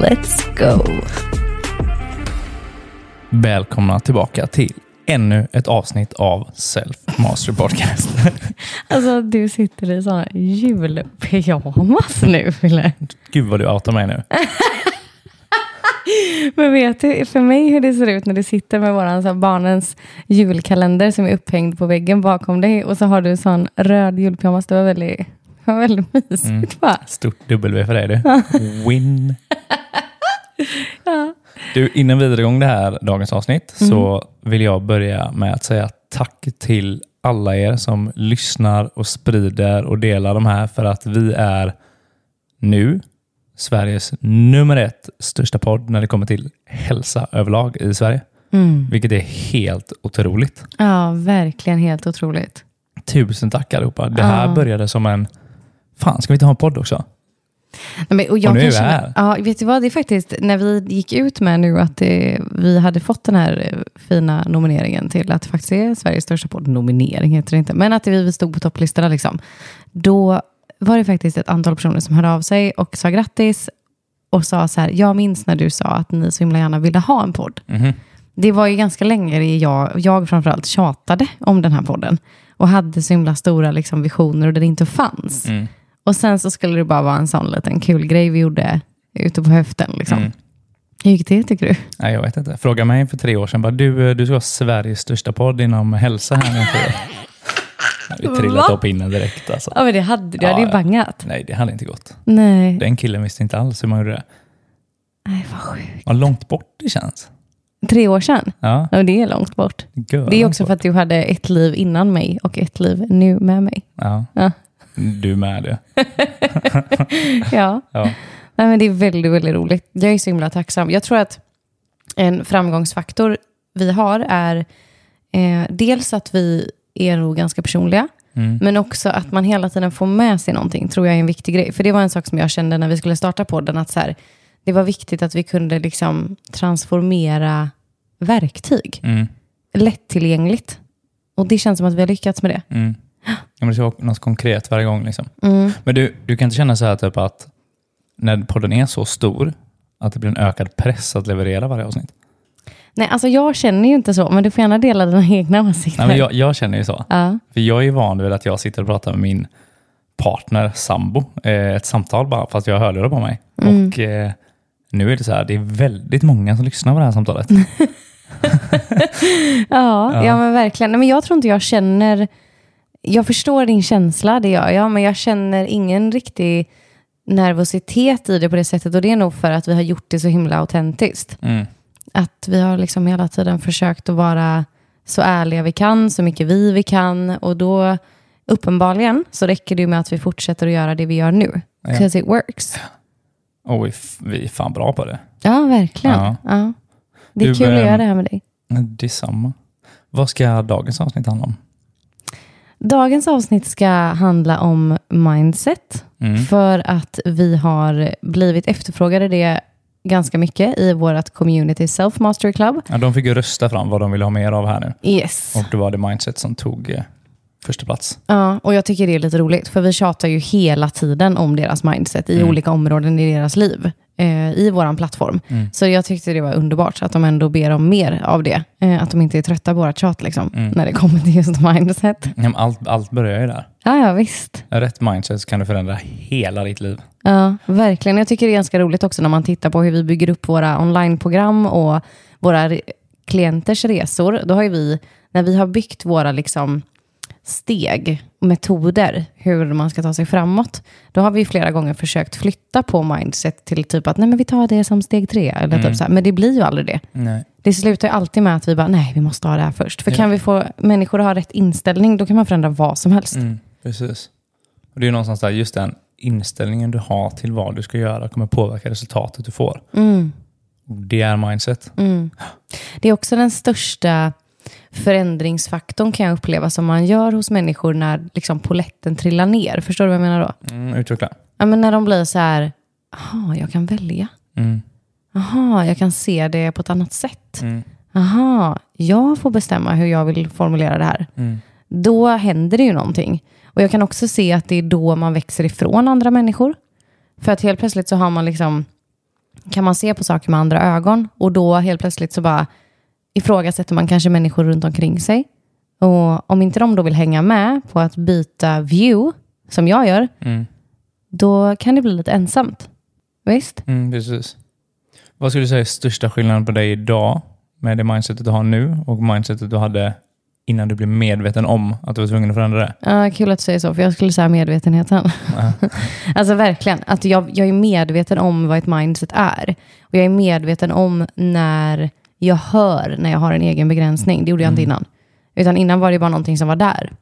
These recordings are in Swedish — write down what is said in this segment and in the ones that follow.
Let's go! Välkomna tillbaka till ännu ett avsnitt av Self Mastery Podcast. Alltså du sitter i såna julpyjamas nu, Fille. Gud vad du outar mig nu. Men vet du för mig hur det ser ut när du sitter med våran, så barnens julkalender som är upphängd på väggen bakom dig och så har du sån röd julpyjamas. Det var väldigt, var väldigt mysigt Mm. va? Stort W för dig du. Win. Ja. Du, innan vi drar igång det här dagens avsnitt så vill jag börja med att säga tack till alla er som lyssnar och sprider och delar de här för att vi är nu Sveriges nummer ett största podd när det kommer till hälsa överlag i Sverige. Vilket är helt otroligt. ja, verkligen helt otroligt. Tusen tack allihopa. Det här Ja. började som en Fan, ska vi inte ha en podd också? Nej, men, och jag Och nu är vi här. Ja, vet du vad? Det är faktiskt när vi gick ut med nu att det, vi hade fått den här eh, fina nomineringen till att det faktiskt är Sveriges största podd. Nominering heter det inte, men att vi stod på topplistorna. Liksom. Då var det faktiskt ett antal personer som hörde av sig och sa grattis och sa så här, jag minns när du sa att ni så himla gärna ville ha en podd. Mhm. Det var ju ganska länge jag, jag framförallt tjatade om den här podden och hade så himla stora liksom, visioner och det inte fanns. Mm. Och sen så skulle det bara vara en sån liten kul grej vi gjorde ute på höften. Liksom. Mm. Hur gick det tycker du? Nej, jag vet inte. Fråga mig för tre år sedan. Bara, du, du ska vara Sveriges största podd inom hälsa här nu. trillat Va? upp innan direkt. Alltså. Ja men det hade Ja, hade ju bangat. Nej, det hade inte gått. Nej. Den killen visste inte alls hur man gjorde det. Nej, vad sjukt. Vad långt bort det känns. Tre år sedan? Ja, Ja, det är långt bort. gör Det är också bort. för att du hade ett liv innan mig och ett liv nu med mig. Ja, Ja. Du med det. Ja. Ja. Nej, men det är väldigt, väldigt roligt. Jag är så himla tacksam. Jag tror att en framgångsfaktor vi har är eh, dels att vi är nog ganska personliga, Mm. men också att man hela tiden får med sig någonting, tror jag är en viktig grej. För det var en sak som jag kände när vi skulle starta podden, att så här, det var viktigt att vi kunde liksom transformera verktyg Mm. lättillgängligt. Och det känns som att vi har lyckats med det. Mm. Ja, men det ska vara något konkret varje gång. Liksom. Mm. Men du, du kan inte känna så här typ att när podden är så stor att det blir en ökad press att leverera varje avsnitt? Nej, alltså jag känner ju inte så, men du får gärna dela dina egna åsikter. Nej, men jag, jag känner ju så. ja. För jag är van vid att jag sitter och pratar med min partner, sambo, eh, ett samtal bara fast jag har hörlurar på mig. Mm. Och eh, nu är det så här, det är väldigt många som lyssnar på det här samtalet. Ja, ja. Ja. men verkligen. Nej, men jag tror inte jag känner... Jag förstår din känsla, det gör jag, men jag känner ingen riktig nervositet i det på det sättet. Och det är nog för att vi har gjort det så himla autentiskt. Mm. Att vi har liksom hela tiden försökt att vara så ärliga vi kan, så mycket vi vi kan. Och då, uppenbarligen, så räcker det med att vi fortsätter att göra det vi gör nu. Ja. Because it works. Och vi, vi är fan bra på det. Ja, verkligen. Ja. Ja. Det är Du, kul att ehm, göra det här med dig. Detsamma. Vad ska dagens avsnitt handla om? Dagens avsnitt ska handla om mindset. Mm. För att vi har blivit efterfrågade det ganska mycket i vårt community Self Mastery Club. Ja, de fick ju rösta fram vad de ville ha mer av här nu. Yes. Och det var det Mindset som tog eh, första plats. Ja, och jag tycker det är lite roligt, för vi tjatar ju hela tiden om deras mindset i Mm. olika områden i deras liv, eh, i vår plattform. Mm. Så jag tyckte det var underbart att de ändå ber om mer av det. Eh, att de inte är trötta på vårt tjat, liksom, Mm. när det kommer till just mindset. Ja, allt, allt börjar ju där. Ja, ja, visst. Rätt mindset kan du förändra hela ditt liv. Ja, verkligen. Jag tycker det är ganska roligt också när man tittar på hur vi bygger upp våra onlineprogram och våra klienters resor. Då har ju vi, när vi har byggt våra liksom steg, metoder, hur man ska ta sig framåt, då har vi flera gånger försökt flytta på mindset till typ att nej men vi tar det som steg tre. Eller Mm. typ så här. Men det blir ju aldrig det. Nej. Det slutar ju alltid med att vi bara, nej vi måste ha det här först. För Ja. kan vi få människor att ha rätt inställning, då kan man förändra vad som helst. Mm, precis. Och det är ju någonstans där, just den inställningen du har till vad du ska göra kommer påverka resultatet du får. Mm. Det är mindset. Mm. Det är också den största förändringsfaktorn kan jag uppleva som man gör hos människor när liksom poletten trillar ner. Förstår du vad jag menar då? Mm, utveckla. Ja, men när de blir så här, jaha, jag kan välja. Mm. Jag kan se det på ett annat sätt. Mm. Jag får bestämma hur jag vill formulera det här. Mm. Då händer det ju någonting. Och jag kan också se att det är då man växer ifrån andra människor. För att helt plötsligt så har man liksom, kan man se på saker med andra ögon. Och då helt plötsligt så bara ifrågasätter man kanske människor runt omkring sig. Och om inte de då vill hänga med på att byta view, som jag gör, Mm. då kan det bli lite ensamt. Visst? Mm, precis. Vad skulle du säga är största skillnaden på dig idag med det mindsetet du har nu och mindsetet du hade innan du blev medveten om att du var tvungen att förändra det? Ja, kul att du säger så, för jag skulle säga medvetenheten. alltså verkligen, att jag, jag är medveten om vad ett mindset är. Och jag är medveten om när jag hör när jag har en egen begränsning. Det gjorde jag inte innan. Utan innan var det bara någonting som var där.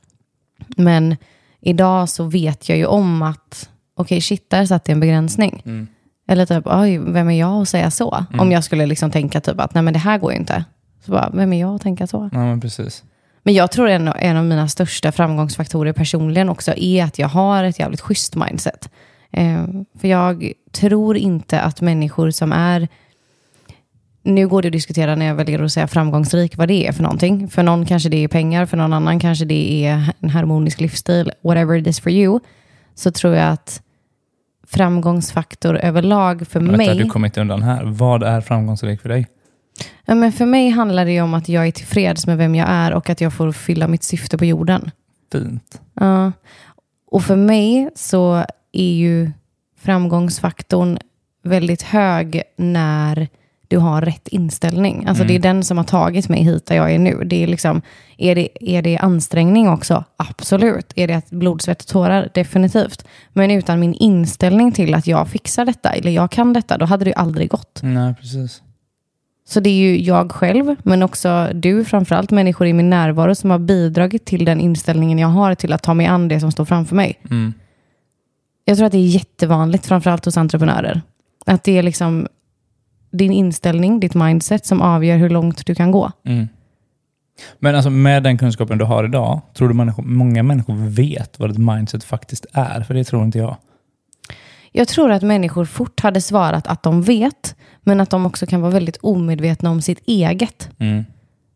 Men idag så vet jag ju om att, okej shit, där satt det en begränsning. Eller typ, oj, vem är jag att säga så? Om jag skulle liksom tänka typ att, nej men det här går ju inte. Så bara, vem är jag att tänka så? Ja, men precis. Men jag tror en, en av mina största framgångsfaktorer personligen också är att jag har ett jävligt schysst mindset. Eh, för jag tror inte att människor som är... Nu går det att diskutera när jag väljer att säga framgångsrik vad det är för någonting. För någon kanske det är pengar, för någon annan kanske det är en harmonisk livsstil. Whatever it is for you. Så tror jag att framgångsfaktor överlag för Vänta, mig... du kommer inte undan här. Vad är framgångsrik för dig? Ja, men för mig handlar det om att jag är tillfreds med vem jag är och att jag får fylla mitt syfte på jorden. Fint. Ja. Och för mig så är ju framgångsfaktorn väldigt hög när du har rätt inställning. Alltså det är den som har tagit mig hit där jag är nu. Det är, liksom, är, det, är det ansträngning också? Absolut. Är det blod, svett och tårar? Definitivt. Men utan min inställning till att jag fixar detta, eller jag kan detta, då hade det ju aldrig gått. Nej, precis. Så det är ju jag själv, men också du, framförallt människor i min närvaro som har bidragit till den inställningen jag har till att ta mig an det som står framför mig. Mm. Jag tror att det är jättevanligt, framförallt hos entreprenörer. Att det är liksom din inställning, ditt mindset som avgör hur långt du kan gå. Mm. Men alltså med den kunskapen du har idag, tror du människor, många människor vet vad ett mindset faktiskt är? För det tror inte jag. Jag tror att människor fort hade svarat att de vet, men att de också kan vara väldigt omedvetna om sitt eget. Mm.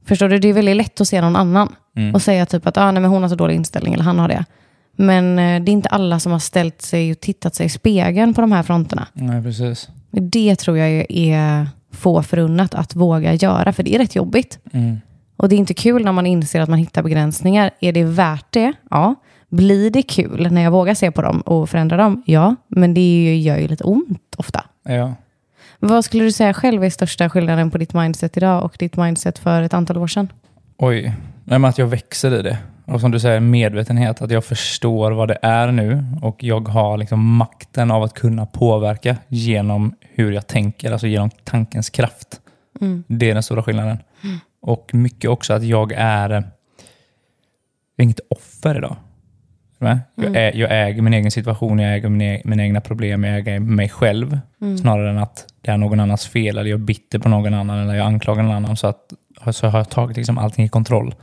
Förstår du? Det är väldigt lätt att se någon annan Mm. och säga typ att ah, nej, men hon har så dålig inställning eller han har det. Men eh, det är inte alla som har ställt sig och tittat sig i spegeln på de här fronterna. Nej, precis. Det tror jag är- få förunnat att våga göra, för det är rätt jobbigt. Mm. Och det är inte kul när man inser att man hittar begränsningar. Är det värt det? Ja. Blir det kul när jag vågar se på dem och förändra dem? Ja. Men det är ju, gör ju lite ont ofta. Ja. Vad skulle du säga själv är största skillnaden på ditt mindset idag och ditt mindset för ett antal år sedan? Oj. Nej, men att jag växer i det. Och som du säger, medvetenhet. Att jag förstår vad det är nu och jag har liksom makten av att kunna påverka genom hur jag tänker, alltså genom tankens kraft. Det är den stora skillnaden. Och mycket också att jag är, jag är inget offer idag. Jag, ä, jag äger min egen situation, jag äger e- mina egna problem, jag äger mig själv. Snarare än att det är någon annans fel, eller jag är bitter på någon annan, eller jag anklagar någon annan. Så, att, så har jag tagit liksom allting i kontroll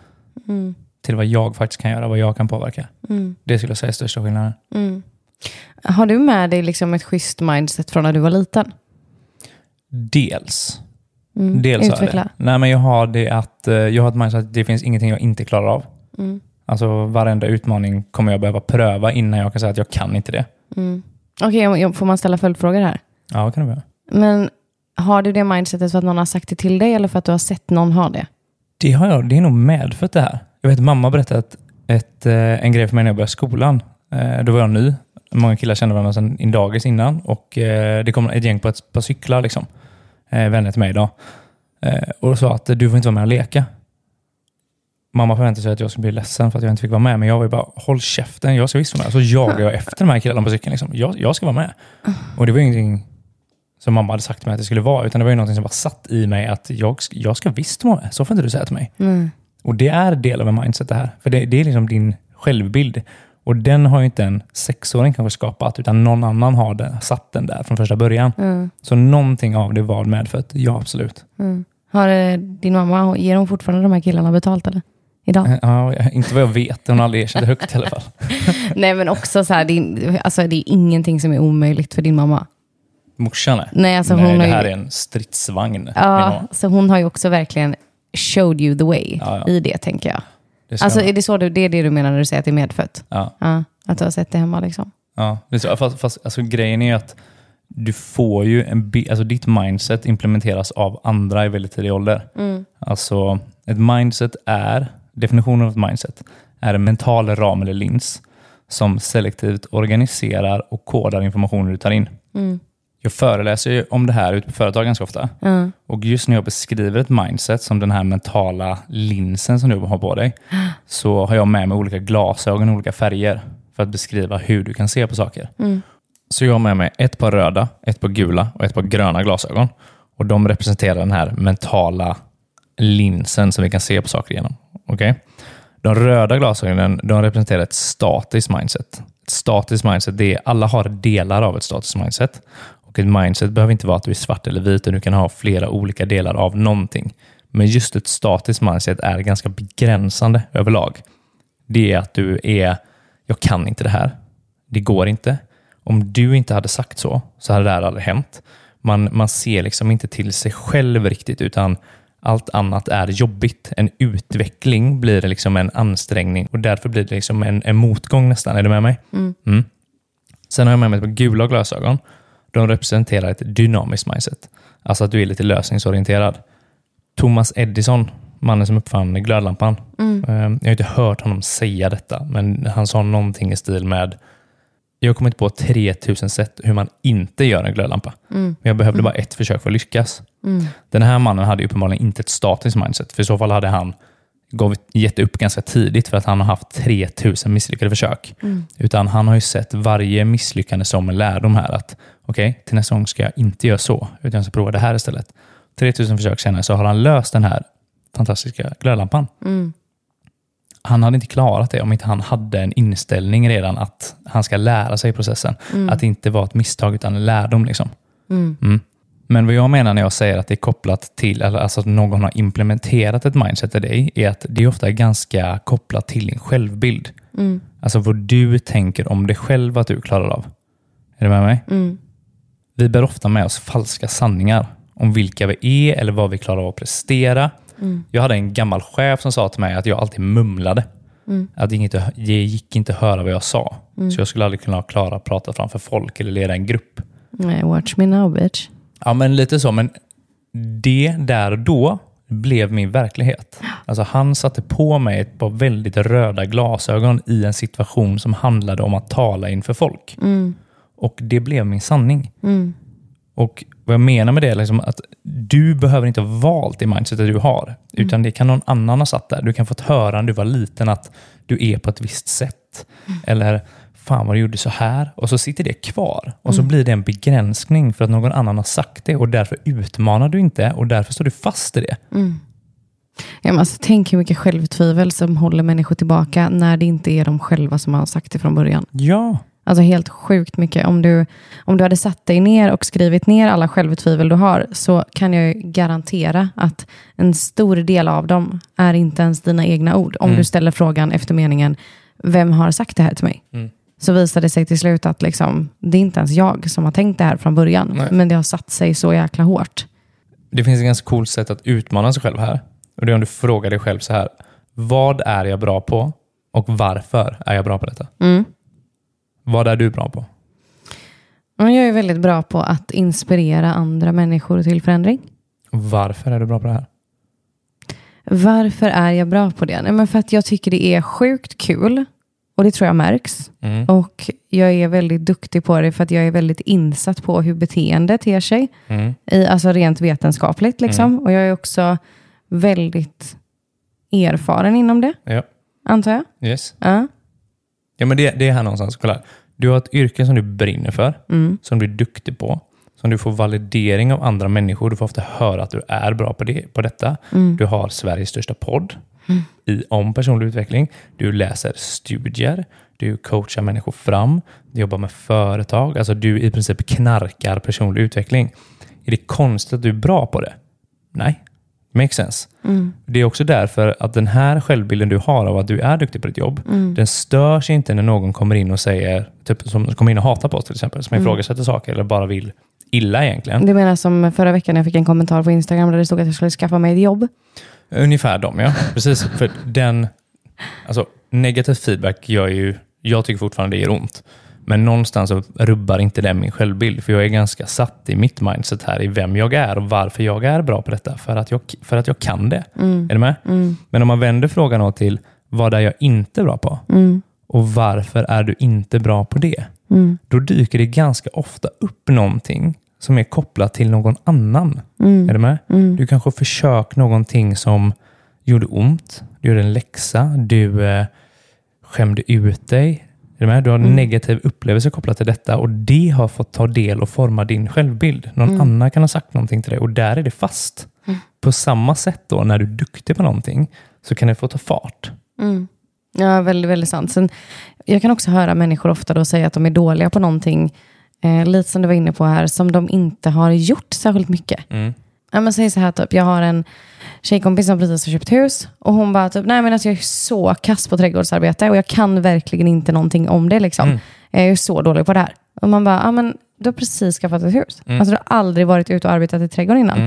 till vad jag faktiskt kan göra, vad jag kan påverka. Det skulle jag säga är största skillnaden. Har du med dig liksom ett schysst mindset från när du var liten? Dels. Dels har jag Utveckla. det. Nej, men jag har det att eh, jag har ett mindset att det finns ingenting jag inte klarar av. Alltså varenda utmaning kommer jag behöva pröva innan jag kan säga att jag kan inte det. Okej, okay, får man ställa följdfrågor här? Ja, kan det vara. Men har du det mindsetet för att någon har sagt det till dig eller för att du har sett någon ha det? Det, har jag, det är nog medfött det här. Jag vet mamma berättade ett, ett, eh, en grej för mig när jag började skolan. Eh, Då var jag ny. Många killar kände varandra sedan in dagis innan och eh, det kom ett gäng på ett par cyklar, liksom. Vänner till mig idag. Och sa att du får inte vara med och leka. Mamma förväntade sig att jag skulle bli ledsen för att jag inte fick vara med, men jag var ju bara håll käften, jag ska visst vara med. Så jagade jag efter de här killarna på cykeln. Liksom. Jag, jag ska vara med. Och det var ingenting som mamma hade sagt till mig att det skulle vara, utan det var ju någonting som bara satt i mig att jag, jag ska visst vara med. Så får inte du säga till mig. Och det är del av en mindset det här. För det, det är liksom din självbild. Och den har ju inte en sexåring kanske skapat, utan någon annan har det, satt den där från första början. Mm. Så någonting av det var medfött, ja absolut. Mm. Har eh, din mamma, ger hon fortfarande de här killarna betalt eller? Idag? Ja, inte vad jag vet, hon har aldrig erkänt det högt i alla fall. Nej men också så här, det är, alltså, det är ingenting som är omöjligt för din mamma. Morsan är. Nej, alltså Nej, hon det har ju- här är en stridsvagn. Ja, så hon har ju också verkligen showed you the way Ja, ja. i det tänker jag. Det Alltså är det, så du, det är det du menar när du säger att det är medfött? ja. Ja, att du har sett det hemma liksom. Ja, det är så. Fast, fast alltså, grejen är ju att du får ju en alltså, ditt mindset implementeras av andra i väldigt tidig ålder. Alltså, ett mindset är, definitionen av ett mindset, är en mental ram eller lins som selektivt organiserar och kodar informationen du tar in. Jag föreläser ju om det här ute på företag ganska ofta. Ja. Och just när jag beskriver ett mindset som den här mentala linsen som du har på dig, så har jag med mig olika glasögon i olika färger för att beskriva hur du kan se på saker. Så jag har med mig ett par röda, ett par gula och ett par gröna glasögon. Och De representerar den här mentala linsen som vi kan se på saker genom. Okej? De röda glasögonen de representerar ett statiskt mindset. Ett statiskt mindset, det är, alla har delar av ett statiskt mindset. Och Ett mindset behöver inte vara att du är svart eller vit, utan du kan ha flera olika delar av någonting. Men just ett statiskt mindset är ganska begränsande överlag. Det är att du är, jag kan inte det här. Det går inte. Om du inte hade sagt så, så hade det här aldrig hänt. Man, man ser liksom inte till sig själv riktigt, utan allt annat är jobbigt. En utveckling blir liksom en ansträngning och därför blir det liksom en, en motgång nästan. Är du med mig? Mm. Sen har jag med mig ett par gula glasögon. De representerar ett dynamiskt mindset. Alltså att du är lite lösningsorienterad. Thomas Edison, mannen som uppfann glödlampan. Eh, Jag har inte hört honom säga detta, men han sa någonting i stil med jag har kommit på 3000 sätt hur man inte gör en glödlampa. Men jag behövde bara ett försök för att lyckas. Den här mannen hade uppenbarligen inte ett statiskt mindset, för i så fall hade han gav, gett upp ganska tidigt för att han har haft 3000 misslyckade försök. Utan han har ju sett varje misslyckande som en lärdom här. att Okej, till nästa gång ska jag inte göra så, utan jag ska prova det här istället. 3000 försök senare så har han löst den här fantastiska glödlampan. Han hade inte klarat det om inte han hade en inställning redan att han ska lära sig processen. Att det inte var ett misstag utan en lärdom. Liksom. Mm. Men vad jag menar när jag säger att det är kopplat till, eller alltså att någon har implementerat ett mindset i dig, är att det ofta är ganska kopplat till din självbild. Alltså vad du tänker om dig själv att du klarar av. Är du med mig? Vi bär ofta med oss falska sanningar om vilka vi är eller vad vi klarar av att prestera. Jag hade en gammal chef som sa till mig att jag alltid mumlade. Att det gick inte, det gick inte att höra vad jag sa. Så jag skulle aldrig kunna klara att prata framför folk eller leda en grupp. Nej, watch me now bitch. Ja, men lite så. Men det där då blev min verklighet. Alltså han satte på mig ett par väldigt röda glasögon i en situation som handlade om att tala inför folk. Och det blev min sanning. Och vad jag menar med det är liksom att du behöver inte ha valt det mindsetet du har, utan det kan någon annan ha satt där. Du kan fått höra när du var liten att du är på ett visst sätt. Eller fan vad du gjorde så här. Och så sitter det kvar. Och så blir det en begränsning för att någon annan har sagt det och därför utmanar du inte och därför står du fast i det. Ja, men alltså, tänk hur mycket självtvivel som håller människor tillbaka när det inte är de själva som har sagt det från början. Ja, Alltså helt sjukt mycket. Om du, om du hade satt dig ner och skrivit ner alla självtvivel du har så kan jag garantera att en stor del av dem är inte ens dina egna ord. Om du ställer frågan efter meningen, vem har sagt det här till mig? Så visar det sig till slut att liksom, det är inte ens jag som har tänkt det här från början. Nej. Men det har satt sig så jäkla hårt. det finns ett ganska coolt sätt att utmana sig själv här. Och det är om du frågar dig själv så här. Vad är jag bra på och varför är jag bra på detta? Mm. Vad är du bra på? Jag är väldigt bra på att inspirera andra människor till förändring. Varför är du bra på det här? Varför är jag bra på det? Nej, men för att jag tycker det är sjukt kul. Och det tror jag märks. Mm. Och jag är väldigt duktig på det för att jag är väldigt insatt på hur beteende ter sig. Mm. I, alltså rent vetenskapligt. Liksom. Och jag är också väldigt erfaren inom det, Ja. antar jag. Yes. Ja. Ja, men det, det är här någonstans. Kolla. Du har ett yrke som du brinner för, Mm. som du är duktig på, som du får validering av andra människor. Du får ofta höra att du är bra på, det, på detta. Mm. Du har Sveriges största podd i, om personlig utveckling. Du läser studier. du coachar människor fram, du jobbar med företag, alltså du i princip knarkar personlig utveckling. Är det konstigt att du är bra på det? Nej, makes sense. Mm. Det är också därför att den här självbilden du har av att du är duktig på ditt jobb, Mm. den störs inte när någon kommer in och säger, typ som kommer in och hatar på oss till exempel, som Mm. ifrågasätter saker eller bara vill illa egentligen. Du menar som förra veckan när jag fick en kommentar på Instagram där det stod att jag skulle skaffa mig ett jobb? Ungefär dem, ja. Precis. För den, alltså, negativ feedback gör ju, jag tycker fortfarande det gör ont. Men någonstans rubbar inte det min självbild. För jag är ganska satt i mitt mindset här i vem jag är och varför jag är bra på detta. För att jag, för att jag kan det. Är du med? Men om man vänder frågan till vad är jag inte bra på? Och varför är du inte bra på det? Då dyker det ganska ofta upp någonting som är kopplat till någon annan. Är du med? Du kanske försökt någonting som gjorde ont. Du gjorde en läxa. Du eh, skämde ut dig. Är du med? Du har en negativ upplevelse kopplat till detta och det har fått ta del och forma din självbild. Någon annan kan ha sagt någonting till dig och där är det fast. På samma sätt då, när du är duktig på någonting, så kan det få ta fart. Ja, väldigt, väldigt sant. Sen, jag kan också höra människor ofta då säga att de är dåliga på någonting, eh, lite som du var inne på här, som de inte har gjort särskilt mycket. Ja, men säg så här, typ, jag har en tjejkompis som precis har köpt hus och hon bara, typ, nej men alltså jag är så kass på trädgårdsarbete och jag kan verkligen inte någonting om det. Liksom. Jag är så dålig på det här. Och man bara, ja men du har precis skaffat ett hus. Alltså du har aldrig varit ute och arbetat i trädgården innan.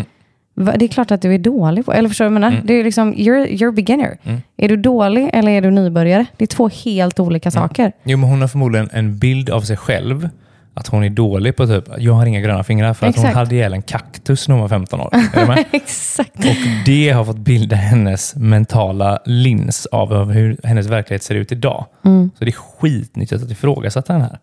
Va- Det är klart att du är dålig på, eller förstår du vad jag menar? Det är liksom, you're, you're beginner. Är du dålig eller är du nybörjare? Det är två helt olika saker. Jo, men hon har förmodligen en bild av sig själv att hon är dålig på typ, jag har inga gröna fingrar för att Exakt. hon hade ihjäl en kaktus när hon var 15 år. Exakt. Och det har fått bilda hennes mentala lins av hur hennes verklighet ser ut idag. Så det är skitnyttigt att ifrågasätta den här.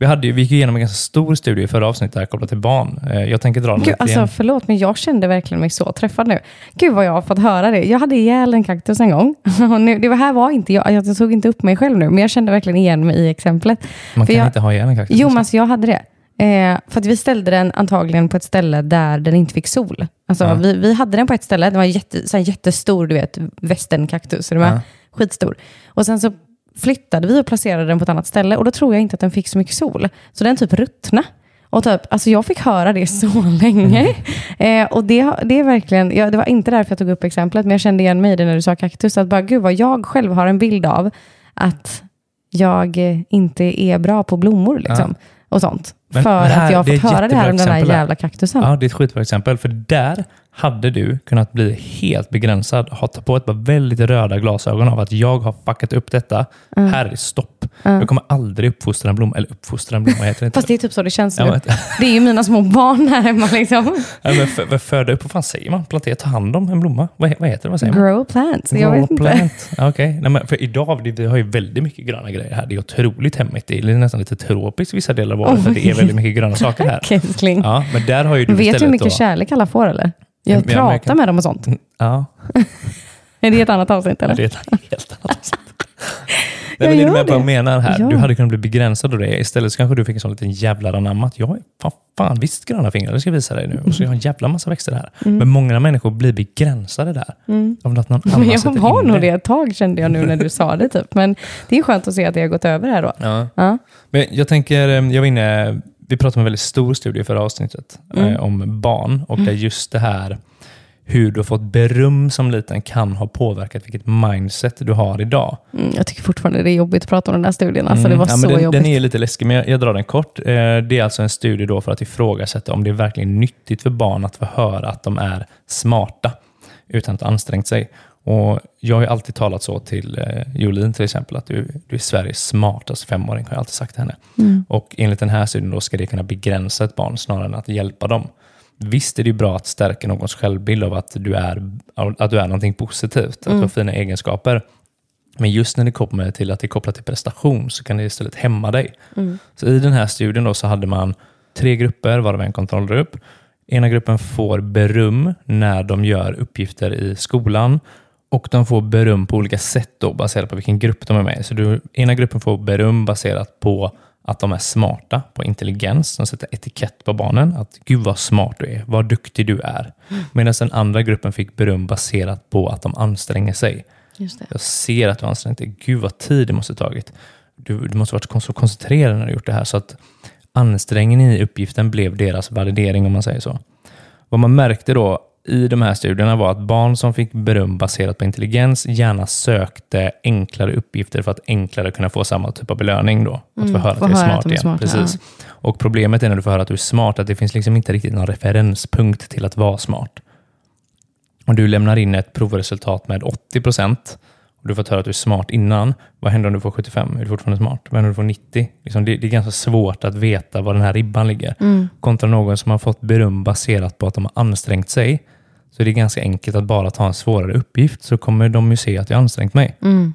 Vi, hade, vi gick igenom en ganska stor studie i förra avsnittet här kopplat till barn. Eh, Jag tänker dra den Gud, alltså, igen. förlåt, men jag kände verkligen mig så träffad nu. Gud vad jag har fått höra det. Jag hade ihjäl en kaktus en gång. Nu, det här var inte jag, jag tog inte upp mig själv nu, men jag kände verkligen igen mig i exemplet. Man för kan jag, inte ha ihjäl en kaktus. Jo, men alltså, jag hade det. Eh, för att vi ställde den antagligen på ett ställe där den inte fick sol. Alltså, Ja. vi, vi hade den på ett ställe, den var jätte, så här, jättestor, du vet, västernkaktus. Ja. Skitstor. Och sen så flyttade vi och placerade den på ett annat ställe och då tror jag inte att den fick så mycket sol. Så den typ ruttna. Och typ, alltså jag fick höra det så länge. Eh, och det, det är verkligen, ja, det var inte därför jag tog upp exemplet, men jag kände igen mig i det när du sa kaktus. Att bara, gud vad jag själv har en bild av att jag inte är bra på blommor liksom. Och sånt. Men för här- att jag har fått höra det här om den här. jävla kaktusen. Ja, det är ett skitbra exempel. För där hade du kunnat bli helt begränsad. Ha ta på ett par väldigt röda glasögon av att jag har fuckat upp detta. Här är stopp. Jag kommer aldrig uppfostra en blomma. Eller uppfostra en blomma heter det inte. Fast det är typ så det känns nu. Det är ju mina små barn här hemma liksom. Ja, men för, för, föda upp, vad fan säger man? Plantera, ta hand om en blomma? Vad, vad heter det? Vad säger man? Grow plants. Jag Grow plant. Okej. Nej, men för idag, vi har ju väldigt mycket gröna grejer här. Det är otroligt hemmigt. Det är nästan lite tropiskt vissa delar av året. för det är väldigt mycket gröna saker här. Ja, men där har ju du Vet du hur mycket då, kärlek alla får eller? Jag jag pratar märker- med dem och sånt. Ja, Är det ett annat avsnitt Ja, eller? det är ett helt annat avsnitt. Jag Nej, men det är gör med vad jag det. menar här. Ja. Du hade kunnat bli begränsad av det. Istället så kanske du fick en sån liten jävla anamma att jag har fan, fan visst gröna fingrar, det ska jag visa dig nu. Och så jag har en jävla massa växter här. Men många människor blir begränsade där. Av att någon annan Mm. Men jag var nog det ett tag kände jag nu när du sa det. Typ. Men det är skönt att se att det har gått över här då. Ja. Ja. Men jag tänker, eh, jag var inne, vi pratade om en väldigt stor studie i förra avsnittet Mm. eh, om barn och där just det här hur du har fått beröm som liten kan ha påverkat vilket mindset du har idag. Mm, jag tycker fortfarande det är jobbigt att prata om den där studien. Alltså, det var Mm. Ja, så den, jobbigt. den är lite läskig, men jag, jag drar den kort. Eh, det är alltså en studie då för att ifrågasätta om det är verkligen nyttigt för barn att få höra att de är smarta utan att ha ansträngt sig. Och jag har ju alltid talat så till eh, Jolin till exempel, att du, du är Sveriges smartaste femåring, har jag alltid sagt till henne. Mm. Och enligt den här studien då ska det kunna begränsa ett barn snarare än att hjälpa dem. Visst är det bra att stärka någons självbild av att du är, att du är någonting positivt, att Mm. du har fina egenskaper. Men just när det kommer till att det är kopplat till prestation så kan det istället hämma dig. Mm. Så I den här studien då så hade man tre grupper, varav en kontrollgrupp. Ena gruppen får beröm när de gör uppgifter i skolan och de får beröm på olika sätt då, baserat på vilken grupp de är med i. Så du, ena gruppen får beröm baserat på att de är smarta, på intelligens. De sätter etikett på barnen. Att gud vad smart du är, vad duktig du är. Medan den andra gruppen fick beröm baserat på att de anstränger sig. Jag ser att du har ansträngt dig. Gud vad tid det måste tagit. du, du måste varit så koncentrerad när du gjort det här. Så att ansträngningen i uppgiften blev deras validering, om man säger så. Vad man märkte då i de här studierna var att barn som fick beröm baserat på intelligens gärna sökte enklare uppgifter för att enklare kunna få samma typ av belöning. Då. Att Mm, få höra få att höra smart att de är igen. smarta, Precis. Och problemet är när du får höra att du är smart, att det finns liksom inte riktigt någon referenspunkt till att vara smart. Om du lämnar in ett provresultat med 80 procent och du får höra att du är smart innan, vad händer om du får 75? Är du fortfarande smart? Vad händer om du får 90? Liksom det, det är ganska svårt att veta var den här ribban ligger. Mm. Kontra någon som har fått beröm baserat på att de har ansträngt sig, så är det ganska enkelt att bara ta en svårare uppgift, så kommer de ju se att jag ansträngt mig. Mm.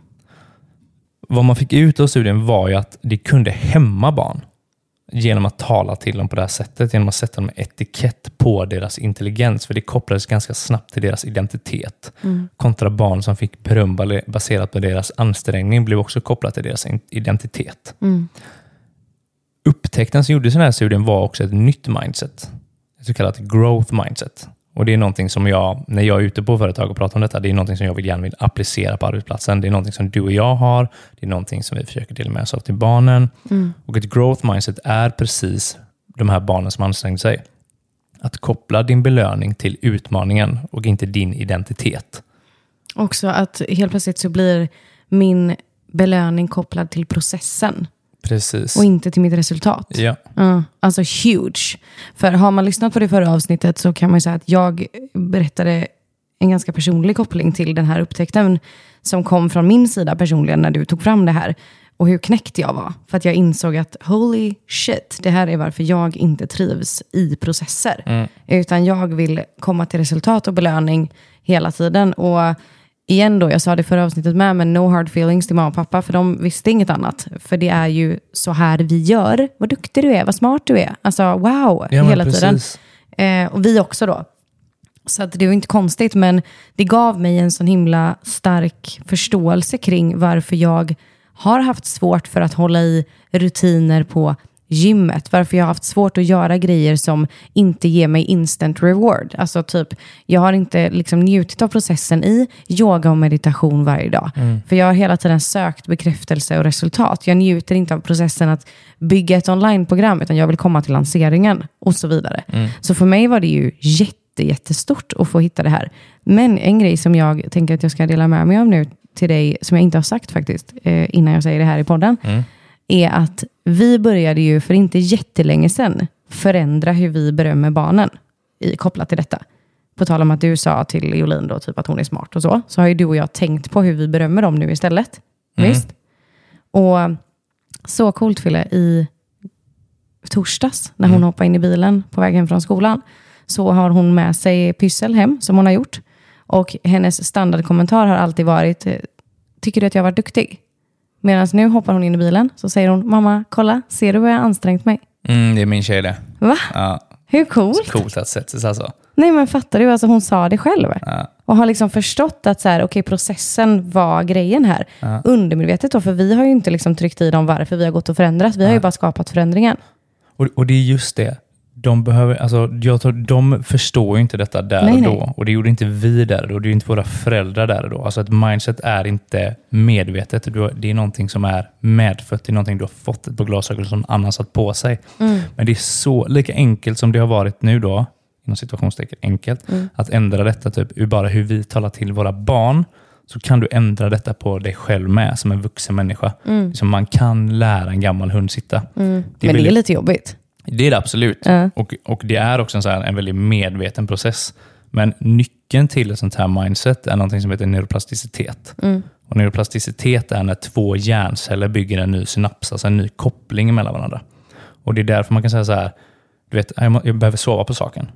Vad man fick ut av studien var ju att det kunde hämma barn genom att tala till dem på det här sättet, genom att sätta en etikett på deras intelligens, för det kopplades ganska snabbt till deras identitet. Mm. Kontra barn som fick beröm baserat på deras ansträngning blev också kopplat till deras identitet. Mm. Upptäckten som gjordes i den här studien var också ett nytt mindset, ett så kallat growth mindset. Och Det är någonting som jag, när jag är ute på företag och pratar om detta, det är någonting som jag vill gärna vill applicera på arbetsplatsen. Det är någonting som du och jag har, det är någonting som vi försöker dela med oss av till barnen. Mm. Och ett growth mindset är precis de här barnen som ansträngde sig. Att koppla din belöning till utmaningen och inte din identitet. Också att helt plötsligt så blir min belöning kopplad till processen Precis. och inte till mitt resultat. Ja. Ja, alltså huge. För har man lyssnat på det förra avsnittet så kan man ju säga att jag berättade en ganska personlig koppling till den här upptäckten som kom från min sida personligen när du tog fram det här. Och hur knäckt jag var. För att jag insåg att holy shit, det här är varför jag inte trivs i processer. Utan jag vill komma till resultat och belöning hela tiden. Och igen då, jag sa det förra avsnittet med, men no hard feelings till mamma och pappa, för de visste inget annat. För det är ju så här vi gör. Vad duktig du är, vad smart du är. Alltså wow, Ja, hela tiden. precis. Eh, och vi också då. Så att det var inte konstigt, men det gav mig en sån himla stark förståelse kring varför jag har haft svårt för att hålla i rutiner på gymmet. Varför jag har haft svårt att göra grejer som inte ger mig instant reward. Alltså typ, jag har inte liksom njutit av processen i yoga och meditation varje dag. För jag har hela tiden sökt bekräftelse och resultat. Jag njuter inte av processen att bygga ett onlineprogram, utan jag vill komma till lanseringen och så vidare. Så för mig var det ju jätte, jättestort att få hitta det här. Men en grej som jag tänker att jag ska dela med mig av nu till dig, som jag inte har sagt faktiskt, eh, innan jag säger det här i podden, är att vi började ju för inte jättelänge sedan förändra hur vi berömmer barnen i, kopplat till detta. På tal om att du sa till Jolin då, typ att hon är smart och så, så har ju du och jag tänkt på hur vi berömmer dem nu istället. Visst? Och så coolt Fille, i torsdags när hon hoppade in i bilen på väg hem från skolan, så har hon med sig pyssel hem som hon har gjort. Och hennes standardkommentar har alltid varit, eh, tycker du att jag har varit duktig? Medan nu hoppar hon in i bilen, så säger hon, mamma, kolla, ser du vad jag har ansträngt mig? Mm, det är min tjej det. Va? Ja, Hur coolt? coolt att sätta sig alltså. Nej men fattar du, alltså hon sa det själv. Ja. Och har liksom förstått att så här, okay, processen var grejen här. Undermedvetet då, för vi har ju inte liksom tryckt i dem varför vi har gått och förändrat. Vi har ju bara skapat förändringen. Och, och det är just det. De, behöver, alltså, jag tror, de förstår ju inte detta där Nej, och nej. då. Och det gjorde inte vi där och då. Det är inte våra föräldrar där och då. Alltså ett mindset är inte medvetet. Det är någonting som är medfött. Det är någonting du har fått ett par glasögon som någon annan satt på sig. Mm. Men det är så lika enkelt som det har varit nu då, inom situationstecken enkelt, Mm. att ändra detta typ ur bara hur vi talar till våra barn så kan du ändra detta på dig själv med som en vuxen människa. Liksom man kan lära en gammal hund sitta. Det Mm. Men det är lite jobbigt. Det är det absolut. Ja. Och, och det är också en, så här, en väldigt medveten process. Men nyckeln till ett sånt här mindset är något som heter neuroplasticitet. Och neuroplasticitet är när två hjärnceller bygger en ny synaps, alltså en ny koppling mellan varandra. Och Det är därför man kan säga så här, du vet, jag, behöver sova på saken.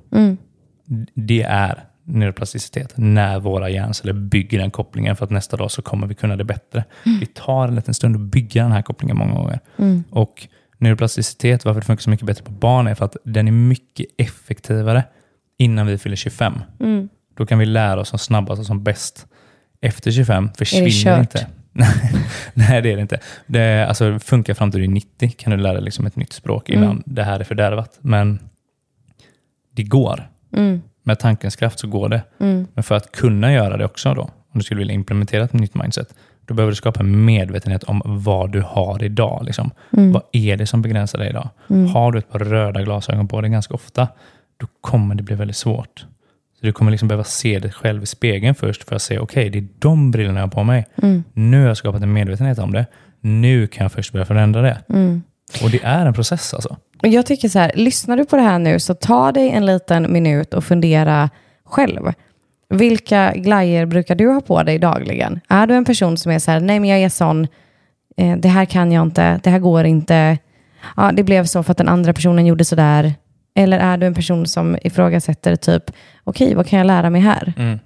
Det är neuroplasticitet, när våra hjärnceller bygger den kopplingen för att nästa dag så kommer vi kunna det bättre. Det tar en liten stund att bygga den här kopplingen många gånger. Och neuroplasticitet, varför det funkar så mycket bättre på barn är för att den är mycket effektivare innan vi fyller 25. Då kan vi lära oss som snabbast och som bäst. Efter 25 försvinner kört? inte. Nej, det är det inte. Det alltså, funkar fram till du är 90 kan du lära dig liksom ett nytt språk innan det här är fördärvat. Men det går. Med tankens kraft så går det. Men för att kunna göra det också då, om du skulle vilja implementera ett nytt mindset, då behöver du skapa en medvetenhet om vad du har idag. Liksom. Mm. Vad är det som begränsar dig idag? Har du ett par röda glasögon på dig ganska ofta, då kommer det bli väldigt svårt. Så Du kommer liksom behöva se dig själv i spegeln först för att se, okej, det är de brillorna jag har på mig. Mm. Nu har jag skapat en medvetenhet om det. Nu kan jag först börja förändra det. Mm. Och det är en process alltså. Jag tycker så här, lyssnar du på det här nu så ta dig en liten minut och fundera själv. Vilka glajjor brukar du ha på dig dagligen? Är du en person som är så här, nej men jag är sån, eh, det här kan jag inte, det här går inte, ja, det blev så för att den andra personen gjorde så där. Eller är du en person som ifrågasätter typ, okej vad kan jag lära mig här? Mm.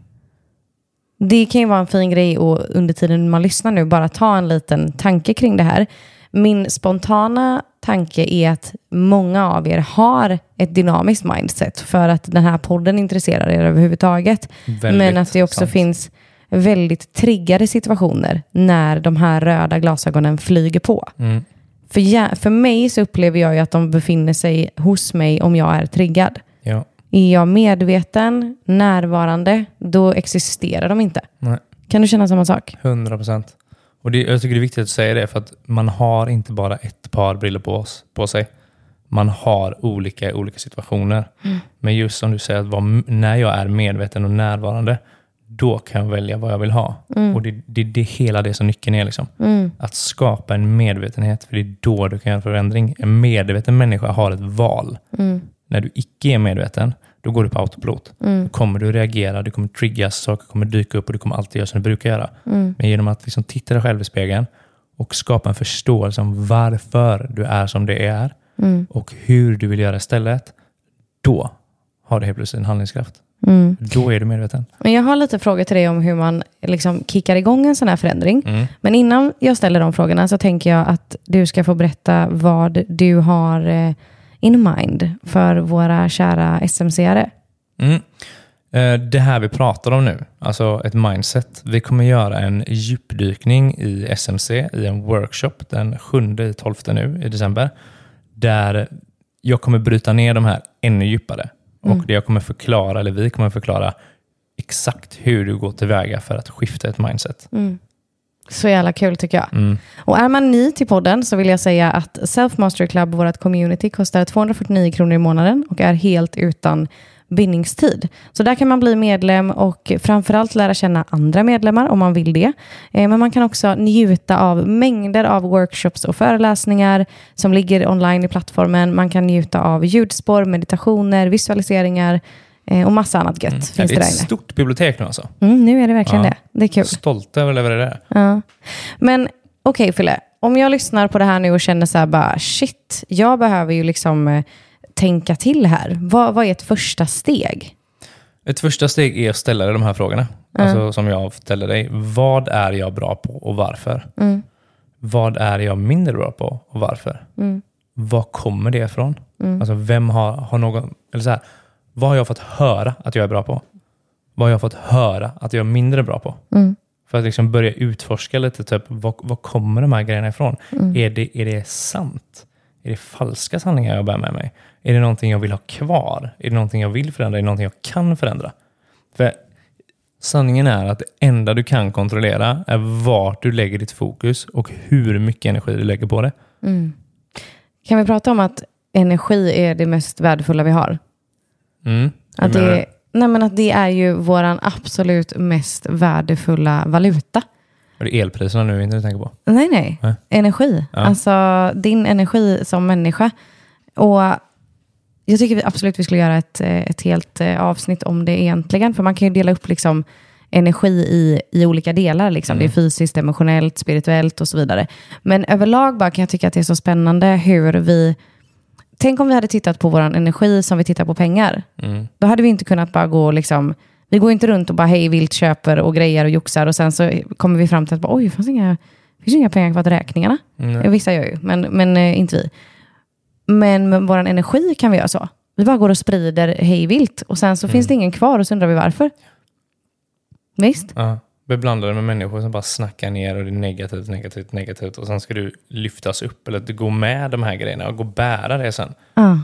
Det kan ju vara en fin grej och under tiden man lyssnar nu bara ta en liten tanke kring det här. Min spontana tanke är att många av er har ett dynamiskt mindset för att den här podden intresserar er överhuvudtaget. Väldigt Men att det också sant. finns väldigt triggade situationer när de här röda glasögonen flyger på. Mm. För, jag, för mig så upplever jag ju att de befinner sig hos mig om jag är triggad. Ja. Är jag medveten, närvarande, då existerar de inte. Nej. Kan du känna samma sak? 100 procent. Och det, jag tycker det är viktigt att säga det, för att man har inte bara ett par briller på, oss, på sig. Man har olika i olika situationer. Men just som du säger, att vara, när jag är medveten och närvarande, då kan jag välja vad jag vill ha. Och det, det, det är hela det som nyckeln är. Liksom. Att skapa en medvetenhet, för det är då du kan göra förändring. En medveten människa har ett val. När du icke är medveten, då går du på autopilot. Då kommer du reagera, du kommer triggas, saker kommer dyka upp och du kommer alltid göra som du brukar göra. Men genom att liksom titta dig själv i spegeln och skapa en förståelse om varför du är som det är och hur du vill göra istället, då har du helt plötsligt en handlingskraft. Då är du medveten. Men jag har lite frågor till dig om hur man liksom kickar igång en sån här förändring. Mm. Men innan jag ställer de frågorna så tänker jag att du ska få berätta vad du har eh, in mind för våra kära SMC-are. Mm. Eh, Det här vi pratar om nu, alltså ett mindset. Vi kommer göra en djupdykning i SMC i en workshop den 7 12 nu i december. Där jag kommer bryta ner de här ännu djupare. Och det jag kommer förklara, eller vi kommer förklara exakt hur du går tillväga för att skifta ett mindset. Så jävla kul tycker jag. Mm. Och är man ny till podden så vill jag säga att Self Mastery Club, vårt community, kostar 249 kronor i månaden och är helt utan bindningstid. Så där kan man bli medlem och framförallt lära känna andra medlemmar om man vill det. Eh, Men man kan också njuta av mängder av workshops och föreläsningar som ligger online i plattformen. Man kan njuta av ljudspår, meditationer, visualiseringar och massa annat gött. Ja, Finns det det är där ett stort bibliotek nu alltså. Mm, nu är det verkligen Ja. det. Det är kul. Stolt över det. Ja. Men okej Fille, om jag lyssnar på det här nu och känner så här bara shit, jag behöver ju liksom eh, tänka till här. Vad, vad är ett första steg? Ett första steg är att ställa dig de här frågorna. Alltså som jag ställer dig. Vad är jag bra på och varför? Vad är jag mindre bra på och varför? Var kommer det ifrån? Alltså vem har, har någon, eller så här, vad har jag fått höra att jag är bra på? Vad har jag fått höra att jag är mindre bra på? För att liksom börja utforska lite, typ, var, var kommer de här grejerna ifrån? Är, det, är det sant? Är det falska sanningar jag bär med mig? Är det någonting jag vill ha kvar? Är det någonting jag vill förändra? Är det någonting jag kan förändra? För sanningen är att det enda du kan kontrollera är vart du lägger ditt fokus och hur mycket energi du lägger på det. Kan vi prata om att energi är det mest värdefulla vi har? Mm. Att det, nej men att det är ju vår absolut mest värdefulla valuta. Och det är elpriserna nu inte du tänker på? Nej, nej. Nej. Energi. Ja. Alltså din energi som människa. Och jag tycker vi absolut vi skulle göra ett, eh, ett helt eh, avsnitt om det egentligen. För man kan ju dela upp liksom energi i, i olika delar. Liksom. Det är fysiskt, emotionellt, spirituellt och så vidare. Men överlag bara kan jag tycka att det är så spännande hur vi... Tänk om vi hade tittat på vår energi som vi tittar på pengar. Mm. Då hade vi inte kunnat bara gå och liksom... Vi går inte runt och bara hej vilt köper och grejer och joxar och sen så kommer vi fram till att bara, oj, det fanns inga, det finns inga pengar kvar till räkningarna. Nej. Vissa gör ju, men, men eh, inte vi. Men med vår energi kan vi göra så. Vi bara går och sprider hej vilt och sen så finns det ingen kvar och så undrar vi varför. Visst? Ja. Beblandade med människor som bara snackar ner och det är negativt, negativt, negativt och sen ska du lyftas upp eller att du går med de här grejerna och gå och bära det sen. Ja.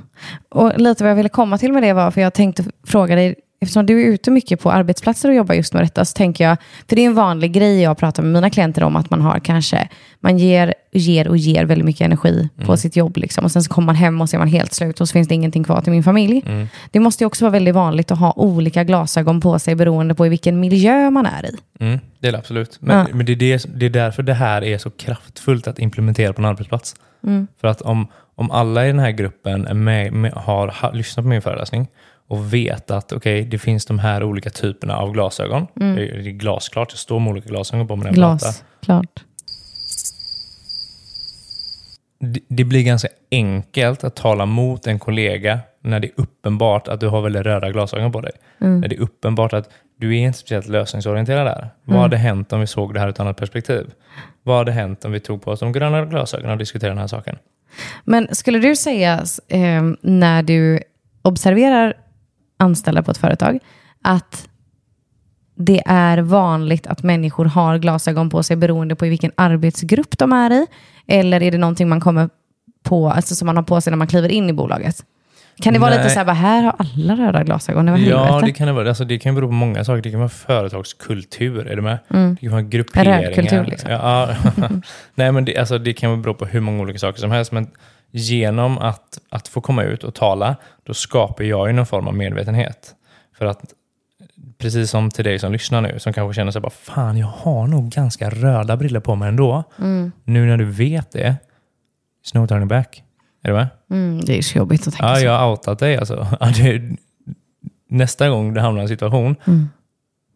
Och lite vad jag ville komma till med det var, för jag tänkte fråga dig, eftersom du är ute mycket på arbetsplatser och jobbar just med detta, så tänker jag, för det är en vanlig grej jag pratar med mina klienter om, att man har kanske, man ger, ger och ger väldigt mycket energi på sitt jobb, liksom, och sen så kommer man hem och så är man helt slut och så finns det ingenting kvar till min familj. Det måste ju också vara väldigt vanligt att ha olika glasögon på sig beroende på i vilken miljö man är i. Mm, det är det absolut. Men, Ja. men det, är det, det är därför det här är så kraftfullt att implementera på en arbetsplats. Mm. För att om, om alla i den här gruppen är med, med, har ha, lyssnat på min föreläsning och vet att okej, det finns de här olika typerna av glasögon. Det, är, det är glasklart, det står med olika glasögon på mig när jag pratar. Glas, klart. Det, det blir ganska enkelt att tala mot en kollega när det är uppenbart att du har väldigt röda glasögon på dig. När det är uppenbart att du är inte speciellt lösningsorienterad där. Vad hade hänt om vi såg det här ur ett annat perspektiv? Vad hade hänt om vi tog på oss de gröna glasögonen och diskuterade den här saken? Men skulle du säga, eh, när du observerar anställda på ett företag, att det är vanligt att människor har glasögon på sig beroende på i vilken arbetsgrupp de är i? Eller är det någonting man kommer på, alltså som man har på sig när man kliver in i bolaget? Kan det vara lite så här, bara, här har alla röda glasögon, det Ja, det kan det vara. Alltså, det kan bero på många saker. Det kan vara företagskultur, är du med? Det kan vara grupperingar. Rödkultur, liksom. Ja. Nej, men det, alltså, det kan bero på hur många olika saker som helst. Men genom att, att få komma ut och tala, då skapar jag ju någon form av medvetenhet. För att precis som till dig som lyssnar nu, som kanske känner sig bara, fan, jag har nog ganska röda briller på mig ändå. Nu när du vet det, it's no turning back. Är du med? Mm, det är så jobbigt att tänka Ja, så. jag har outat dig alltså. Nästa gång du hamnar i en situation Mm.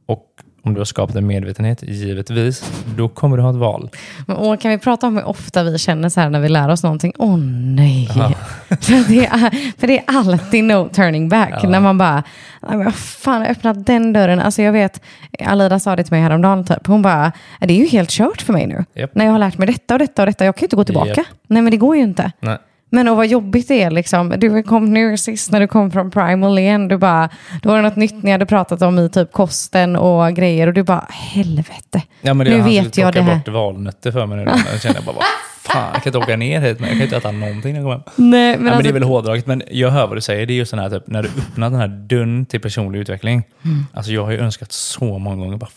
och om du har skapat en medvetenhet, givetvis, då kommer du ha ett val. Men, åh, kan vi prata om hur ofta vi känner så här när vi lär oss någonting? Åh nej. Ja. för, det är, för det är alltid no turning back. När man bara, "Nej, men vad fan, har öppnat den dörren. Alltså jag vet, Alida sa det till mig häromdagen, typ. hon bara, det är ju helt kört för mig nu. Japp. När jag har lärt mig detta och detta och detta, jag kan ju inte gå tillbaka. Japp. Nej men det går ju inte. Nej. Men och vad jobbigt det är liksom. Du kom nu sist när du kom från Primal igen. Du bara, då var det något nytt ni hade pratat om i typ kosten och grejer. Och du bara, helvete. Ja, men det, Nu vet jag det här. bort valnötter för mig nu. Jag känner bara, fan, jag kan inte åka ner hit, men jag kan inte äta någonting när jag kommer hem. Nej, men, ja, men alltså, det är väl hårdraget, men jag hör vad du säger. Det är just den här, typ, när du öppnar den här dörren till personlig utveckling. Mm. Alltså, jag har ju önskat så många gånger, bara,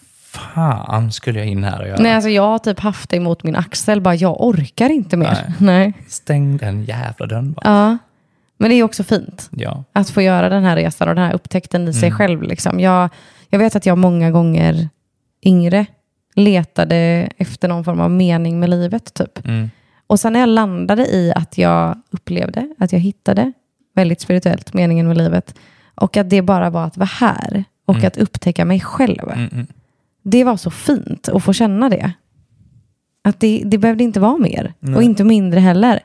fan skulle jag in här och göra? Nej, alltså jag har typ haft det emot min axel. Bara, jag orkar inte mer. Nej. Nej. Stäng den jävla dörren bara. Ja. Men det är också fint Ja. att få göra den här resan och den här upptäckten i sig själv. Liksom. Jag, jag vet att jag många gånger yngre letade efter någon form av mening med livet. Typ. Mm. Och sen när jag landade i att jag upplevde att jag hittade väldigt spirituellt meningen med livet och att det bara var att vara här och att upptäcka mig själv. Mm, mm. Det var så fint att få känna det. Att det, det behövde inte vara mer och Nej. inte mindre heller.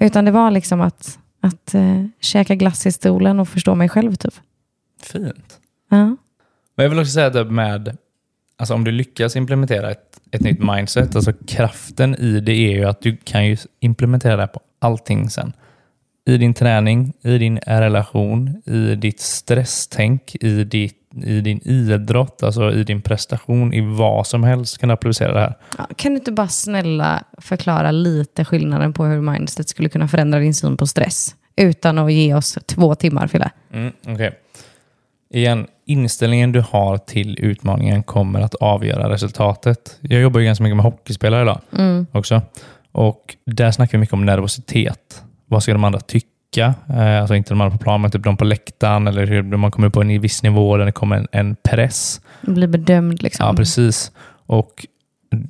Utan det var liksom att, att uh, käka glass i stolen och förstå mig själv typ. Fint. Ja. Men jag vill också säga att med, alltså om du lyckas implementera ett, ett nytt mindset, alltså kraften i det är ju att du kan ju implementera det på allting sen. I din träning, i din relation, i ditt stresstänk, i, ditt, i din idrott, alltså i din prestation, i vad som helst kan applicera det här. Ja, Kan du inte bara snälla förklara lite skillnaden på hur mindset skulle kunna förändra din syn på stress? Utan att ge oss två timmar, Fille. Mm, okej. Igen, inställningen du har till utmaningen kommer att avgöra resultatet. Jag jobbar ju ganska mycket med hockeyspelare idag också. Och där snackar vi mycket om nervositet. Vad ska de andra tycka? Eh, alltså inte de andra på plan, men typ de på läktaren eller hur man kommer på en viss nivå där det kommer en, en press. Bli bedömd liksom. Ja, precis. Och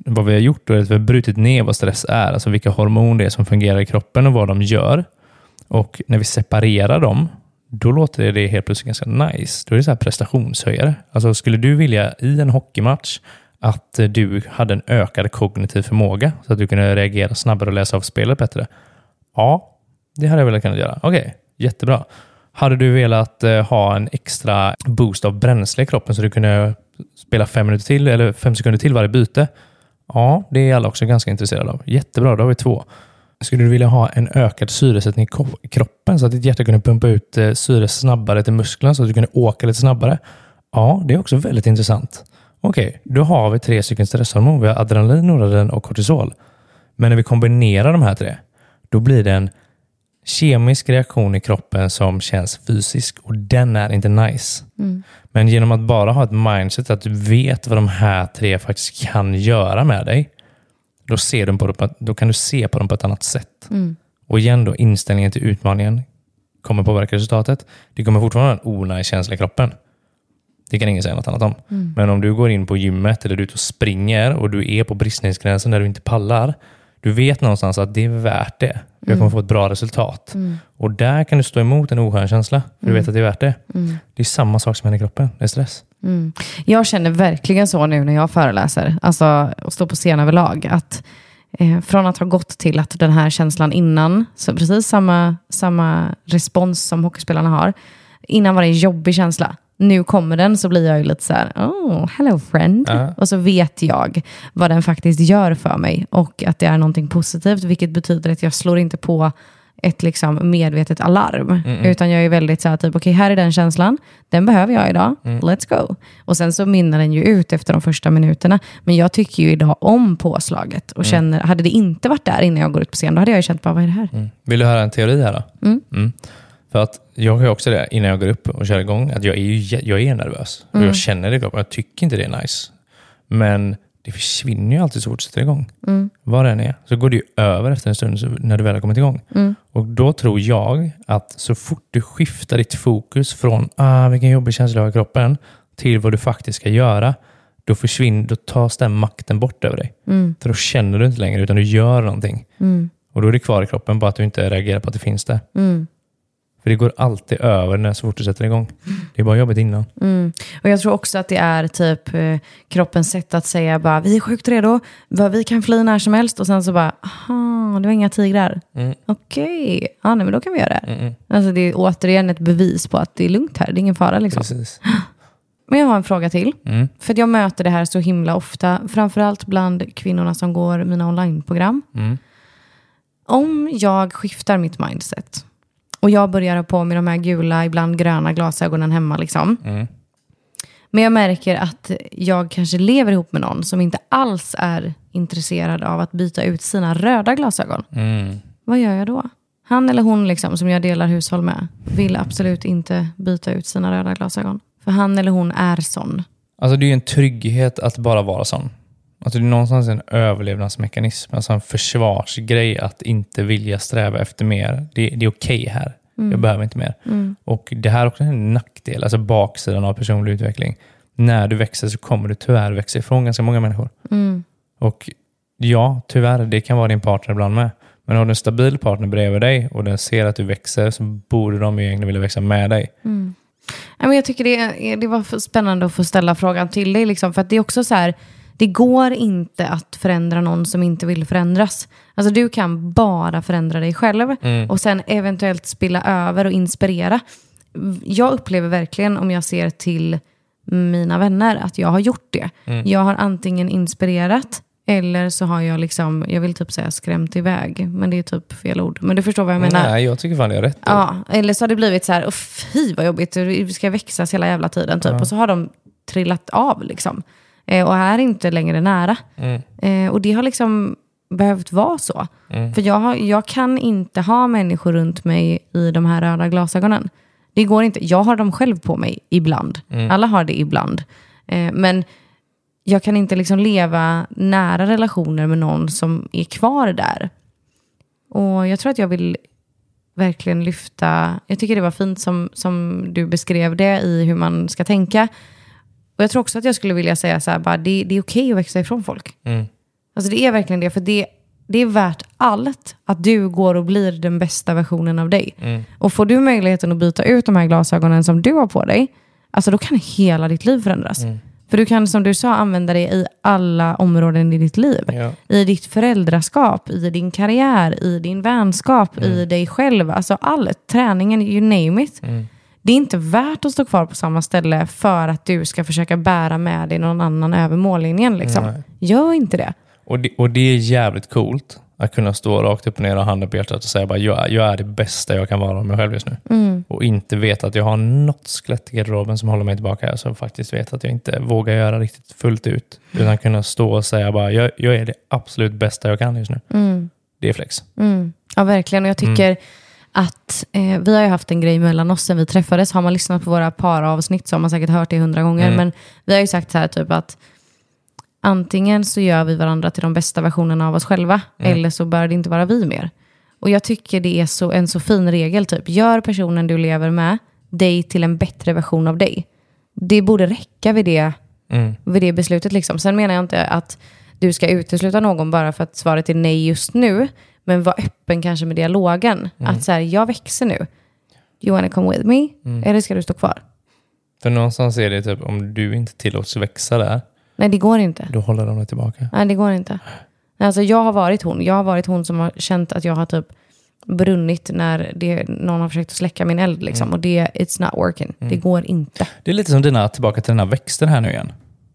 vad vi har gjort då är att vi har brutit ner vad stress är, alltså vilka hormoner det är som fungerar i kroppen och vad de gör. Och när vi separerar dem, då låter det helt plötsligt ganska nice. Då är det så här prestationshöjare. Alltså skulle du vilja i en hockeymatch att eh, du hade en ökad kognitiv förmåga så att du kunde reagera snabbare och läsa av spelet bättre? Ja, det hade jag velat kunna göra. Okej, jättebra. Hade du velat eh, ha en extra boost av bränsle i kroppen så du kunde spela fem minuter till eller fem sekunder till varje byte? Ja, det är alla också ganska intresserade av. Jättebra, då har vi två. Skulle du vilja ha en ökad syresättning i kroppen så att ditt hjärta kunde pumpa ut eh, syre snabbare till musklerna så att du kunde åka lite snabbare? Ja, det är också väldigt intressant. Okej, då har vi tre stycken stresshormon. Vi har adrenalin, noradrenalin och kortisol. Men när vi kombinerar de här tre, då blir det en kemisk reaktion i kroppen som känns fysisk och den är inte nice. Men genom att bara ha ett mindset att du vet vad de här tre faktiskt kan göra med dig, då, ser du på det, då kan du se på dem på ett annat sätt. Och igen då, inställningen till utmaningen kommer påverka resultatet. Det kommer fortfarande vara en onaj känsla i kroppen. Det kan ingen säga något annat om. Men om du går in på gymmet eller du är ute och springer och du är på bristningsgränsen där du inte pallar. Du vet någonstans att det är värt det. Jag kommer få ett bra resultat. Och där kan du stå emot en oskön känsla. För du vet att det är värt det. Det är samma sak som händer i kroppen. Det är stress. Jag känner verkligen så nu när jag föreläser, alltså och står på scen överlag, att eh, från att ha gått till att den här känslan innan, så precis samma, samma respons som hockeyspelarna har, innan var det en jobbig känsla. Nu kommer den så blir jag ju lite så här, oh, hello friend. Ja. Och så vet jag vad den faktiskt gör för mig och att det är någonting positivt, vilket betyder att jag slår inte på ett liksom medvetet alarm. Utan jag är väldigt så här, typ, okej här är den känslan, den behöver jag idag, let's go. Och sen så minnar den ju ut efter de första minuterna. Men jag tycker ju idag om påslaget och känner, hade det inte varit där innan jag går ut på scen, då hade jag ju känt bara, vad är det här? Mm. Vill du höra en teori här då? Mm. För att jag har också det innan jag går upp och kör igång, att jag är, ju, jag är nervös. Och jag känner det i kroppen. Jag tycker inte det är nice. Men det försvinner ju alltid så fort du sätter igång. Vad det än är. Så går det ju över efter en stund när du väl har kommit igång. Och då tror jag att så fort du skiftar ditt fokus från ah, vilken jobbig känsla jag har i kroppen till vad du faktiskt ska göra, då försvinner, då tas den makten bort över dig. För då känner du inte längre, utan du gör någonting. Och då är det kvar i kroppen, bara att du inte reagerar på att det finns där. För det går alltid över när så fort du sätter igång. Det är bara jobbet innan. Mm. Och jag tror också att det är typ eh, kroppens sätt att säga bara, vi är sjukt redo, vi kan fly när som helst och sen så bara, aha, det var inga tigrar. Okej, ja, nej, men då kan vi göra det här. Alltså det är återigen ett bevis på att det är lugnt här, det är ingen fara liksom. Precis. Men jag har en fråga till. Mm. För jag möter det här så himla ofta, framförallt bland kvinnorna som går mina onlineprogram. Mm. Om jag skiftar mitt mindset och jag börjar ha på mig de här gula, ibland gröna glasögonen hemma. Liksom. Mm. Men jag märker att jag kanske lever ihop med någon som inte alls är intresserad av att byta ut sina röda glasögon. Mm. Vad gör jag då? Han eller hon liksom, som jag delar hushåll med vill absolut inte byta ut sina röda glasögon. För han eller hon är sån. Alltså det är ju en trygghet att bara vara sån. Alltså det är någonstans en överlevnadsmekanism, alltså en försvarsgrej att inte vilja sträva efter mer. Det, det är okej här. Jag behöver inte mer. Och det här är också en nackdel, alltså baksidan av personlig utveckling. När du växer så kommer du tyvärr växa ifrån ganska många människor. Och ja, tyvärr, det kan vara din partner ibland med. Men har du en stabil partner bredvid dig och den ser att du växer så borde de ju egentligen vilja växa med dig. Men jag tycker det, det var spännande att få ställa frågan till dig. Liksom, för att det är också så här, det går inte att förändra någon som inte vill förändras. Alltså du kan bara förändra dig själv och sen eventuellt spilla över och inspirera. Jag upplever verkligen om jag ser till mina vänner att jag har gjort det. Jag har antingen inspirerat eller så har jag liksom, jag vill typ säga skrämt iväg, men det är typ fel ord. Men du förstår vad jag menar. Nej, jag tycker fan det är rätt. Ja, eller så har det blivit så här, "Åh, fy vad jobbigt, vi ska växas hela jävla tiden typ. Och så har de trillat av liksom. Eh, och är inte längre nära. Eh, och det har liksom behövt vara så. För jag, har, jag kan inte ha människor runt mig i de här röda glasögonen. Det går inte. Jag har dem själv på mig ibland. Alla har det ibland. Eh, men jag kan inte liksom leva nära relationer med någon som är kvar där. Och jag tror att jag vill verkligen lyfta, jag tycker det var fint som, som du beskrev det i hur man ska tänka. Och jag tror också att jag skulle vilja säga så här, bara, det, det är okej att växa ifrån folk. Alltså det är verkligen det, för det, det är värt allt att du går och blir den bästa versionen av dig. Och får du möjligheten att byta ut de här glasögonen som du har på dig, alltså då kan hela ditt liv förändras. För du kan, som du sa, använda det i alla områden i ditt liv. Ja. I ditt föräldraskap, i din karriär, i din vänskap, i dig själv. Alltså allt, träningen, you name it. Det är inte värt att stå kvar på samma ställe för att du ska försöka bära med dig någon annan över mållinjen. Liksom. Nej. Gör inte det. Och det, och det är jävligt coolt att kunna stå rakt upp och ner och handen på hjärtat och säga bara jag, jag är det bästa jag kan vara av mig själv just nu. Och inte veta att jag har något skelett i garderoben som håller mig tillbaka. Som faktiskt vet att jag inte vågar göra riktigt fullt ut. Utan kunna stå och säga bara jag, jag är det absolut bästa jag kan just nu. Det är flex. Mm. Ja, verkligen. Och jag tycker att eh, vi har ju haft en grej mellan oss sen vi träffades. Har man lyssnat på våra paravsnitt så har man säkert hört det hundra gånger. Mm. Men vi har ju sagt så här typ att antingen så gör vi varandra till de bästa versionerna av oss själva eller så bör det inte vara vi mer. Och jag tycker det är så, en så fin regel. Typ. Gör personen du lever med dig till en bättre version av dig. Det borde räcka vid det, Mm. vid det beslutet. Liksom. Sen menar jag inte att du ska utesluta någon bara för att svaret är nej just nu. Men var öppen kanske med dialogen. Att så här, jag växer nu. You wanna come with me? Eller ska du stå kvar? För någonstans är det typ om du inte tillåts växa där, Nej, det går inte. då håller de dig tillbaka. Nej, det går inte. Alltså, jag har varit hon. Jag har varit hon som har känt att jag har typ brunnit när det, någon har försökt att släcka min eld. Liksom. Och det, it's not working. Det går inte. Det är lite som dina, tillbaka till den här växten här nu igen.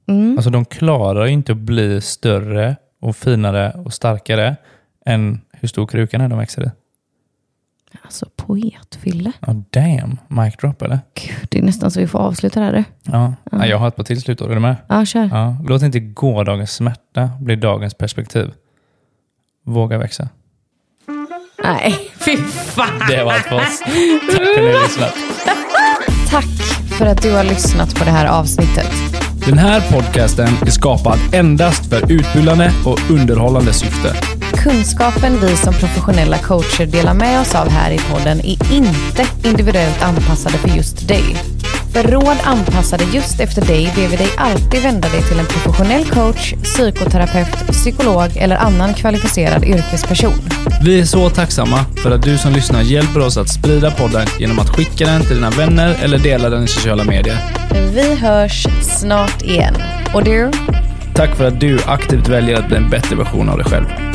Mm. Alltså de klarar ju inte att bli större och finare och starkare än hur stor krukan är de växer i. Alltså poetfille. Ja, damn. Mic drop eller? Gud, det är nästan så vi får avsluta det här. du. Ja. ja. Jag har ett par till slutord. Är du med? Ja, kör. Ja. Låt inte gårdagens smärta bli dagens perspektiv. Våga växa. Nej, fy fan. Det var allt för oss. Tack för att ni har lyssnat. Tack för att du har lyssnat på det här avsnittet. Den här podcasten är skapad endast för utbildande och underhållande syfte. Kunskapen vi som professionella coacher delar med oss av här i podden är inte individuellt anpassade för just dig. För råd anpassade just efter dig ber vi dig alltid vända dig till en professionell coach, psykoterapeut, psykolog eller annan kvalificerad yrkesperson. Vi är så tacksamma för att du som lyssnar hjälper oss att sprida podden genom att skicka den till dina vänner eller dela den i sociala medier. Vi hörs snart igen. Och du? Tack för att du aktivt väljer att bli en bättre version av dig själv.